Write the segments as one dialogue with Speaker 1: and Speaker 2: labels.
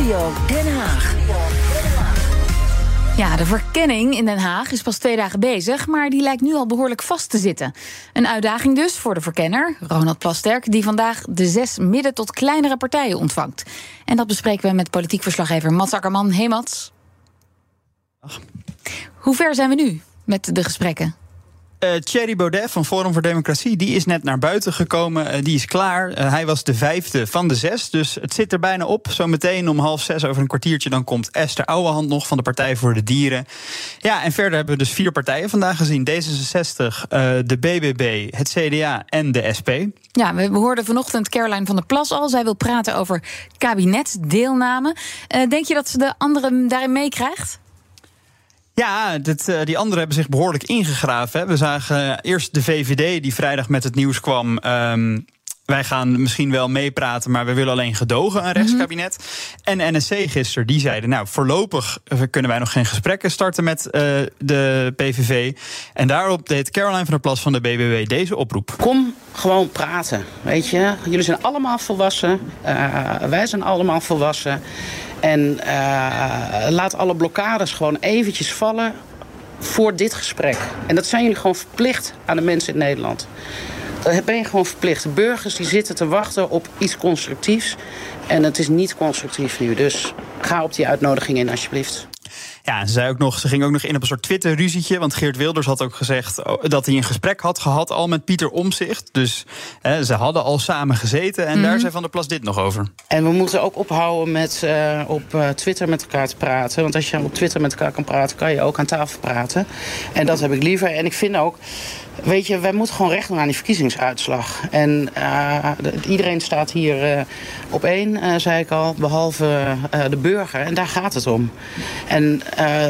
Speaker 1: Studio Den Haag.
Speaker 2: Ja, de verkenning in Den Haag is pas twee dagen bezig, maar die lijkt nu al behoorlijk vast te zitten. Een uitdaging dus voor de verkenner, Ronald Plasterk, die vandaag de zes midden- tot kleinere partijen ontvangt. En dat bespreken we met politiek verslaggever Mats Akkerman. Hey Mats. Hoe ver zijn we nu met de gesprekken?
Speaker 3: Uh, Thierry Baudet van Forum voor Democratie, die is net naar buiten gekomen. Uh, die is klaar. Uh, hij was de vijfde van de zes. Dus het zit er bijna op. Zometeen om half zes over een kwartiertje. Dan komt Esther Ouwehand nog van de Partij voor de Dieren. Ja, en verder hebben we dus vier partijen vandaag gezien: D66, de BBB, het CDA en de SP.
Speaker 2: Ja, we hoorden vanochtend Caroline van der Plas al. Zij wil praten over kabinetsdeelname. denk je dat ze de anderen daarin meekrijgt?
Speaker 3: Ja, dit, uh, die anderen hebben zich behoorlijk ingegraven. Hè. We zagen eerst de VVD die vrijdag met het nieuws kwam. Um, wij gaan misschien wel meepraten, maar we willen alleen gedogen een rechtskabinet. Mm -hmm. En NSC gisteren, die zeiden, nou, voorlopig kunnen wij nog geen gesprekken starten met uh, de PVV. En daarop deed Caroline van der Plas van de BBW deze oproep.
Speaker 4: Kom gewoon praten, weet je. Jullie zijn allemaal volwassen, uh, wij zijn allemaal volwassen. En uh, laat alle blokkades gewoon eventjes vallen voor dit gesprek. En dat zijn jullie gewoon verplicht aan de mensen in Nederland. Dat ben je gewoon verplicht. De burgers die zitten te wachten op iets constructiefs. En het is niet constructief nu. Dus ga op die uitnodiging in, alsjeblieft.
Speaker 3: Ja, ze, zei ook nog, ze ging ook nog in op een soort Twitter-ruzietje. Want Geert Wilders had ook gezegd dat hij een gesprek had gehad al met Pieter Omzicht. Dus hè, ze hadden al samen gezeten. En mm daar zei Van der Plas dit nog over.
Speaker 4: En we moeten ook ophouden met uh, op uh, Twitter met elkaar te praten. Want als je op Twitter met elkaar kan praten, kan je ook aan tafel praten. En dat heb ik liever. En ik vind ook. Weet je, wij moeten gewoon recht doen aan die verkiezingsuitslag. En uh, de, iedereen staat hier uh, op één, uh, zei ik al, behalve de burger. En daar gaat het om. En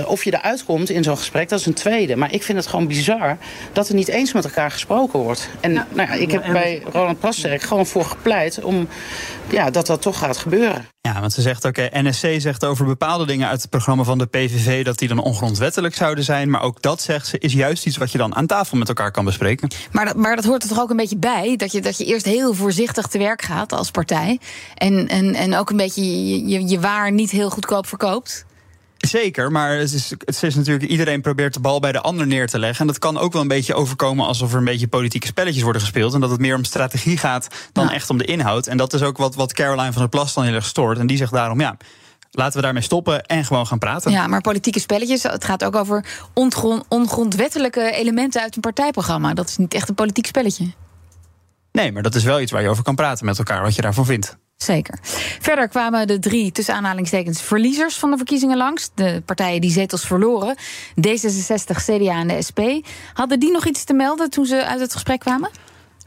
Speaker 4: of je eruit komt in zo'n gesprek, dat is een tweede. Maar ik vind het gewoon bizar dat er niet eens met elkaar gesproken wordt. En ja, nou ja, ik heb bij Roland Plasterk gewoon voor gepleit om ja, dat dat toch gaat gebeuren.
Speaker 3: Ja, want ze zegt ook, okay, NSC zegt over bepaalde dingen uit het programma van de PVV dat die dan ongrondwettelijk zouden zijn. Maar ook dat, zegt ze, is juist iets wat je dan aan tafel met elkaar kan bespreken.
Speaker 2: Maar dat, maar dat hoort er toch ook een beetje bij? Dat je, dat je eerst heel voorzichtig te werk gaat als partij. En, en, en ook een beetje je, je, je waar niet heel goedkoop verkoopt?
Speaker 3: Zeker, maar het is, het is natuurlijk iedereen probeert de bal bij de ander neer te leggen. En dat kan ook wel een beetje overkomen alsof er een beetje politieke spelletjes worden gespeeld. En dat het meer om strategie gaat dan ja. echt om de inhoud. En dat is ook wat, wat Caroline van der Plas dan heel erg stoort. En die zegt daarom, ja, laten we daarmee stoppen en gewoon gaan praten.
Speaker 2: Ja, maar politieke spelletjes, het gaat ook over ongrond, ongrondwettelijke elementen uit een partijprogramma. Dat is niet echt een politiek spelletje.
Speaker 3: Nee, maar dat is wel iets waar je over kan praten met elkaar, wat je daarvan vindt.
Speaker 2: Zeker. Verder kwamen de drie tussen aanhalingstekens verliezers van de verkiezingen langs. De partijen die zetels verloren, D66, CDA en de SP. Hadden die nog iets te melden toen ze uit het gesprek kwamen?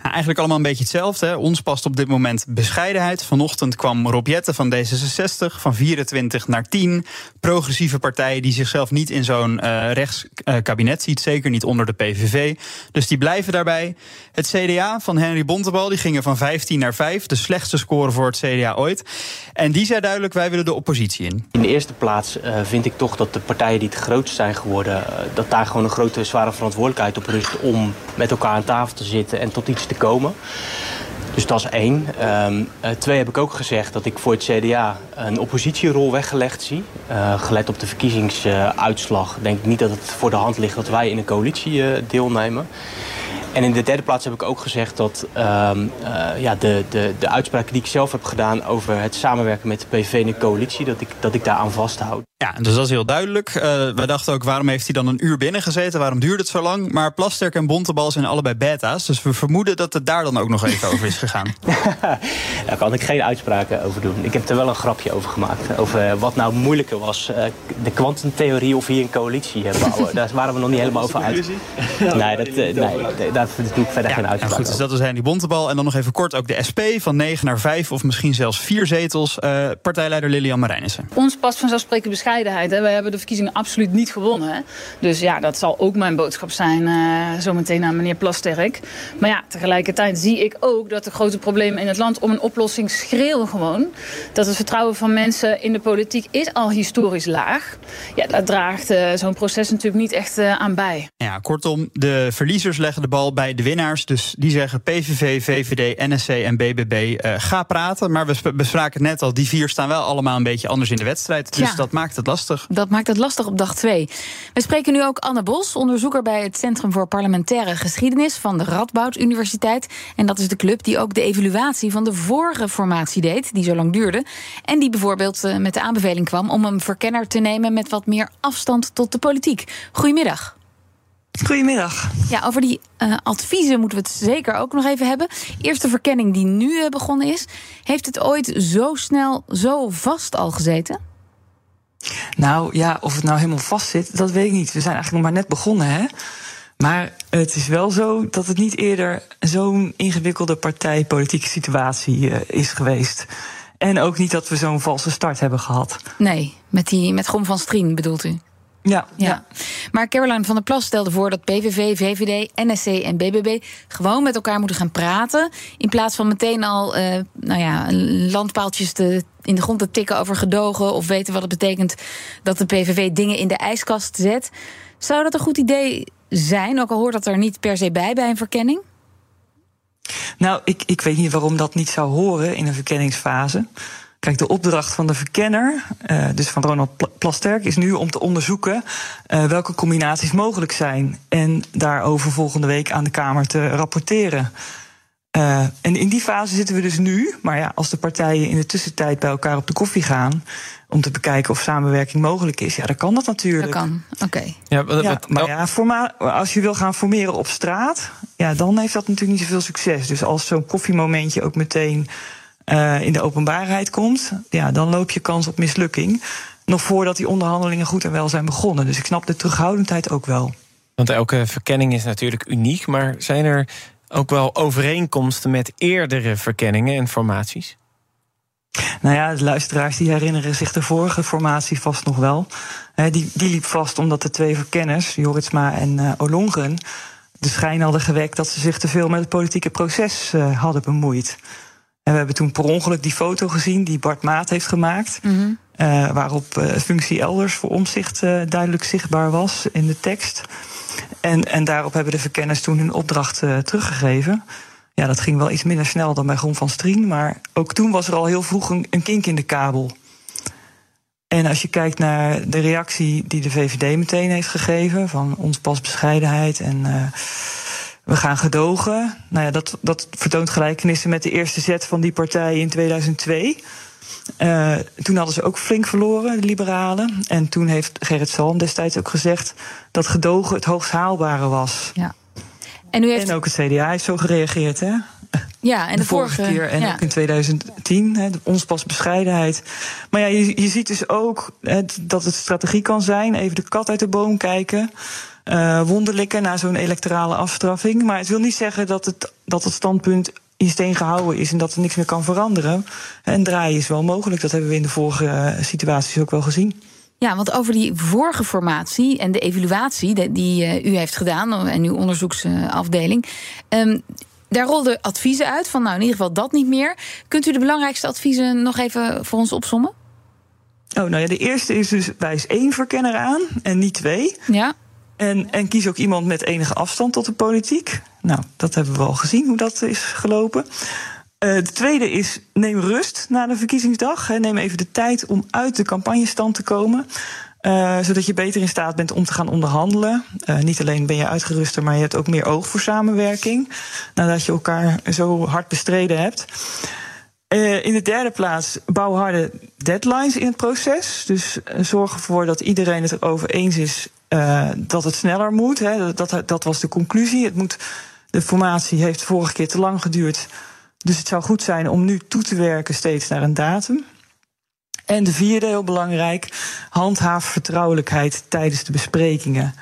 Speaker 3: Ja, eigenlijk allemaal een beetje hetzelfde. Hè. Ons past op dit moment bescheidenheid. Vanochtend kwam Rob Jetten van D66 van 24 naar 10. Progressieve partijen die zichzelf niet in zo'n uh, rechtskabinet uh, ziet. Zeker niet onder de PVV. Dus die blijven daarbij. Het CDA van Henry Bontebal die gingen van 15 naar 5. De slechtste score voor het CDA ooit. En die zei duidelijk, wij willen de oppositie in.
Speaker 5: In de eerste plaats uh, vind ik toch dat de partijen die het grootst zijn geworden... dat daar gewoon een grote, zware verantwoordelijkheid op rust... om met elkaar aan tafel te zitten en tot iets te komen. Dus dat is één. Um, uh, twee heb ik ook gezegd dat ik voor het CDA een oppositierol weggelegd zie. Uh, gelet op de verkiezingsuitslag denk ik niet dat het voor de hand ligt dat wij in een coalitie uh, deelnemen. En in de derde plaats heb ik ook gezegd dat uh, uh, ja, de, de, de uitspraken die ik zelf heb gedaan over het samenwerken met de PV in de coalitie, dat ik, dat ik daar aan vasthoud.
Speaker 3: Ja, dus dat is heel duidelijk. Uh, wij dachten ook, waarom heeft hij dan een uur binnen gezeten? Waarom duurde het zo lang? Maar Plasterk en Bontebal zijn allebei beta's. Dus we vermoeden dat het daar dan ook nog even over is gegaan.
Speaker 5: daar kan ik geen uitspraken over doen. Ik heb er wel een grapje over gemaakt. Over wat nou moeilijker was. Uh, de kwantumtheorie of hier een coalitie bouwen. daar waren we nog niet helemaal over uit. Nee, dat, nee, daar doe ik verder
Speaker 3: ja,
Speaker 5: geen uitspraak
Speaker 3: nou goed, dus dat was die Bontebal. En dan nog even kort ook de SP van 9 naar 5 of misschien zelfs 4 zetels. partijleider Lilian Marijnissen.
Speaker 6: Ons past vanzelfsprekend bescheiden Hè. We hebben de verkiezingen absoluut niet gewonnen. Hè. Dus ja, dat zal ook mijn boodschap zijn uh, zometeen aan meneer Plasterk. Maar ja, tegelijkertijd zie ik ook dat de grote problemen in het land om een oplossing schreeuwen gewoon. Dat het vertrouwen van mensen in de politiek is al historisch laag. Ja, daar draagt uh, zo'n proces natuurlijk niet echt uh, aan bij.
Speaker 3: Ja, kortom, de verliezers leggen de bal bij de winnaars. Dus die zeggen PVV, VVD, NSC en BBB uh, ga praten. Maar we bespraken het net al, die vier staan wel allemaal een beetje anders in de wedstrijd. Dus dat maakt het lastig.
Speaker 2: Dat maakt het lastig op dag twee. We spreken nu ook Anne Bos, onderzoeker bij het Centrum voor Parlementaire Geschiedenis van de Radboud Universiteit. En dat is de club die ook de evaluatie van de vorige formatie deed, die zo lang duurde. En die bijvoorbeeld uh, met de aanbeveling kwam om een verkenner te nemen met wat meer afstand tot de politiek. Goedemiddag.
Speaker 1: Goedemiddag.
Speaker 2: Ja, over die uh, adviezen moeten we het zeker ook nog even hebben. Eerste verkenning die nu uh, begonnen is. Heeft het ooit zo snel, zo vast al gezeten?
Speaker 1: Nou ja, of het nou helemaal vast zit, dat weet ik niet. We zijn eigenlijk nog maar net begonnen, hè? Maar het is wel zo dat het niet eerder zo'n ingewikkelde partijpolitieke situatie uh, is geweest. En ook niet dat we zo'n valse start hebben gehad.
Speaker 2: Nee, met, die, met Gom van Strien bedoelt u?
Speaker 1: Ja, ja.
Speaker 2: Maar Caroline van der Plas stelde voor dat PVV, VVD, NSC en BBB gewoon met elkaar moeten gaan praten. In plaats van meteen al uh, nou ja, landpaaltjes te, in de grond te tikken over gedogen. of weten wat het betekent dat de PVV dingen in de ijskast zet. Zou dat een goed idee zijn, ook al hoort dat er niet per se bij bij een verkenning?
Speaker 1: Nou, ik, ik weet niet waarom dat niet zou horen in een verkenningsfase. Kijk, de opdracht van de verkenner, uh, dus van Ronald Plasterk, is nu om te onderzoeken uh, welke combinaties mogelijk zijn. En daarover volgende week aan de Kamer te rapporteren. Uh, en in die fase zitten we dus nu. Maar ja, als de partijen in de tussentijd bij elkaar op de koffie gaan. om te bekijken of samenwerking mogelijk is, ja, dan kan dat natuurlijk.
Speaker 2: Dat kan, oké. Okay.
Speaker 1: Ja, ja, maar ja, forma als je wil gaan formeren op straat. ja, dan heeft dat natuurlijk niet zoveel succes. Dus als zo'n koffiemomentje ook meteen uh, in de openbaarheid komt, ja, dan loop je kans op mislukking. Nog voordat die onderhandelingen goed en wel zijn begonnen. Dus ik snap de terughoudendheid ook wel.
Speaker 7: Want elke verkenning is natuurlijk uniek, maar zijn er ook wel overeenkomsten met eerdere verkenningen en formaties?
Speaker 1: Nou ja, de luisteraars die herinneren zich de vorige formatie vast nog wel. die, die liep vast omdat de twee verkenners, Joritsma en uh, Olongren, de schijn hadden gewekt dat ze zich te veel met het politieke proces uh, hadden bemoeid. En we hebben toen per ongeluk die foto gezien die Bart Maat heeft gemaakt. Mm -hmm. uh, waarop uh, functie elders voor omzicht uh, duidelijk zichtbaar was in de tekst. En, en daarop hebben de verkenners toen hun opdracht teruggegeven. Ja, dat ging wel iets minder snel dan bij Grom van Strien. Maar ook toen was er al heel vroeg een, een kink in de kabel. En als je kijkt naar de reactie die de VVD meteen heeft gegeven... van ons pas bescheidenheid en we gaan gedogen. Nou ja, dat, dat vertoont gelijkenissen met de eerste zet van die partij in 2002. Uh, toen hadden ze ook flink verloren, de liberalen. En toen heeft Gerrit Salm destijds ook gezegd dat gedogen het hoogst haalbare was.
Speaker 2: Ja.
Speaker 1: En, u heeft... en ook het CDA heeft zo gereageerd, hè?
Speaker 2: Ja, en de,
Speaker 1: de vorige, vorige, keer en ja. ook in 2010, hè, ons pas bescheidenheid. Maar ja, je, je ziet dus ook hè, dat het strategie kan zijn, even de kat uit de boom kijken uh, wonderlijke na zo'n electorale afstraffing. Maar het wil niet zeggen dat het, dat het standpunt in steen gehouden is en dat er niks meer kan veranderen. En draaien is wel mogelijk. Dat hebben we in de vorige situaties ook wel gezien.
Speaker 2: Ja, want over die vorige formatie en de evaluatie die uh, u heeft gedaan en uw onderzoeksafdeling. Um, daar rolden adviezen uit van, nou in ieder geval dat niet meer. Kunt u de belangrijkste adviezen nog even voor ons opsommen?
Speaker 1: Oh, nou ja, de eerste is dus wijs één verkenner aan en niet twee.
Speaker 2: Ja.
Speaker 1: En, en kies ook iemand met enige afstand tot de politiek. Nou, dat hebben we al gezien hoe dat is gelopen. Uh, de tweede is neem rust na de verkiezingsdag. Neem even de tijd om uit de campagnestand te komen. Uh, zodat je beter in staat bent om te gaan onderhandelen. Uh, niet alleen ben je uitgeruster, maar je hebt ook meer oog voor samenwerking. Nadat je elkaar zo hard bestreden hebt. In de derde plaats, bouw harde deadlines in het proces. Dus zorg ervoor dat iedereen het erover eens is uh, dat het sneller moet. Hè. Dat, dat was de conclusie. Het moet, de formatie heeft vorige keer te lang geduurd. Dus het zou goed zijn om nu toe te werken steeds naar een datum. En de vierde, heel belangrijk, handhaaf vertrouwelijkheid tijdens de besprekingen.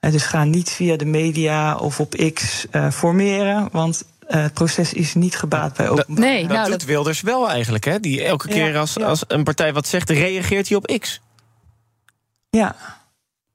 Speaker 1: En dus ga niet via de media of op X uh, formeren, want uh, het proces is niet gebaat bij openbaar.
Speaker 7: Nee, dat nou, doet dat... Wilders wel eigenlijk, hè? Die elke keer als, ja. als een partij wat zegt, reageert hij op X.
Speaker 1: Ja.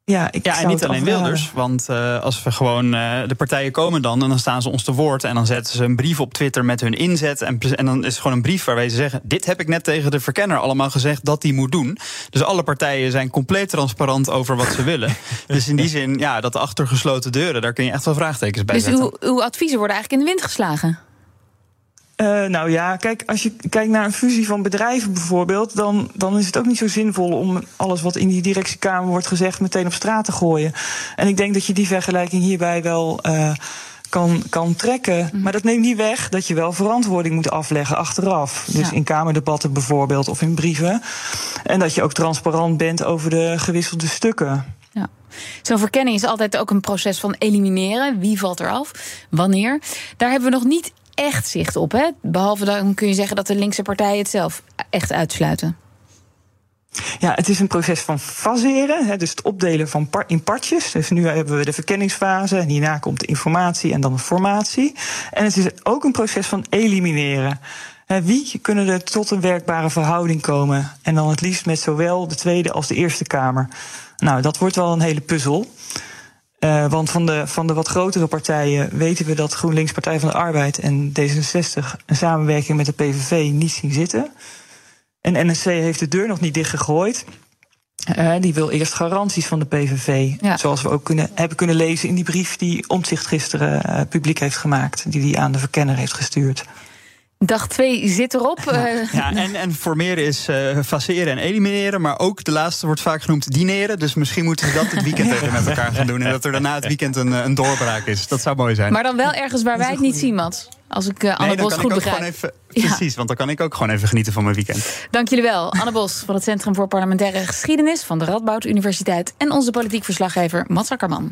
Speaker 1: Ja, ik
Speaker 3: Ja, en niet alleen
Speaker 1: afraden.
Speaker 3: Wilders. Want eh, als we gewoon. eh, de partijen komen dan en dan staan ze ons te woord. En dan zetten ze een brief op Twitter met hun inzet. En, en dan is het gewoon een brief waarbij ze zeggen: Dit heb ik net tegen de verkenner allemaal gezegd dat die moet doen. Dus alle partijen zijn compleet transparant over wat ze willen. Dus in die zin, ja, dat achter gesloten deuren, daar kun je echt wel vraagtekens bij
Speaker 2: Dus
Speaker 3: zetten.
Speaker 2: uw, uw adviezen worden eigenlijk in de wind geslagen.
Speaker 1: Eh, nou ja, kijk, als je kijkt naar een fusie van bedrijven bijvoorbeeld, dan, dan is het ook niet zo zinvol om alles wat in die directiekamer wordt gezegd meteen op straat te gooien. En ik denk dat je die vergelijking hierbij wel eh, kan, kan trekken. Maar dat neemt niet weg dat je wel verantwoording moet afleggen achteraf. Dus
Speaker 2: Ja.
Speaker 1: in kamerdebatten bijvoorbeeld of in brieven. En dat je ook transparant bent over de gewisselde stukken.
Speaker 2: Ja. Zo'n verkenning is altijd ook een proces van elimineren. Wie valt er af? Wanneer? Daar hebben we nog niet echt zicht op. Hè? Behalve dan kun je zeggen dat de linkse partijen het zelf echt uitsluiten.
Speaker 1: Ja, het is een proces van faseren, hè, dus het opdelen van par- in partjes. Dus nu hebben we de verkenningsfase, en hierna komt de informatie en dan de formatie. En het is ook een proces van elimineren. Wie kunnen er tot een werkbare verhouding komen? En dan het liefst met zowel de Tweede als de Eerste Kamer. Nou, dat wordt wel een hele puzzel. Eh, want van de, van de wat grotere partijen weten we dat GroenLinks, Partij van de Arbeid en D66 een samenwerking met de PVV niet zien zitten. En NSC heeft de deur nog niet dichtgegooid. Eh, die wil eerst garanties van de PVV.
Speaker 2: Ja.
Speaker 1: Zoals we ook kunnen, hebben kunnen lezen in die brief die Omtzigt gisteren eh, publiek heeft gemaakt. Die hij aan de verkenner heeft gestuurd.
Speaker 2: Dag 2 zit erop. Eh,
Speaker 3: Ja, en, en formeren is eh faceren en elimineren. Maar ook de laatste wordt vaak genoemd dineren. Dus misschien moeten we dat dit weekend even met elkaar gaan doen. En dat er daarna het weekend een, eh, een doorbraak is. Dat zou mooi zijn.
Speaker 2: Maar dan wel ergens waar wij het niet zien, Mats. Als ik Anne
Speaker 3: nee,
Speaker 2: Bos
Speaker 3: kan
Speaker 2: goed begrijp.
Speaker 3: even.
Speaker 2: Ja.
Speaker 3: Precies, want dan kan ik ook gewoon even genieten van mijn weekend.
Speaker 2: Dank jullie wel. Anne Bos van het Centrum voor Parlementaire Geschiedenis van de Radboud Universiteit. En onze politiek verslaggever Mats Akkerman.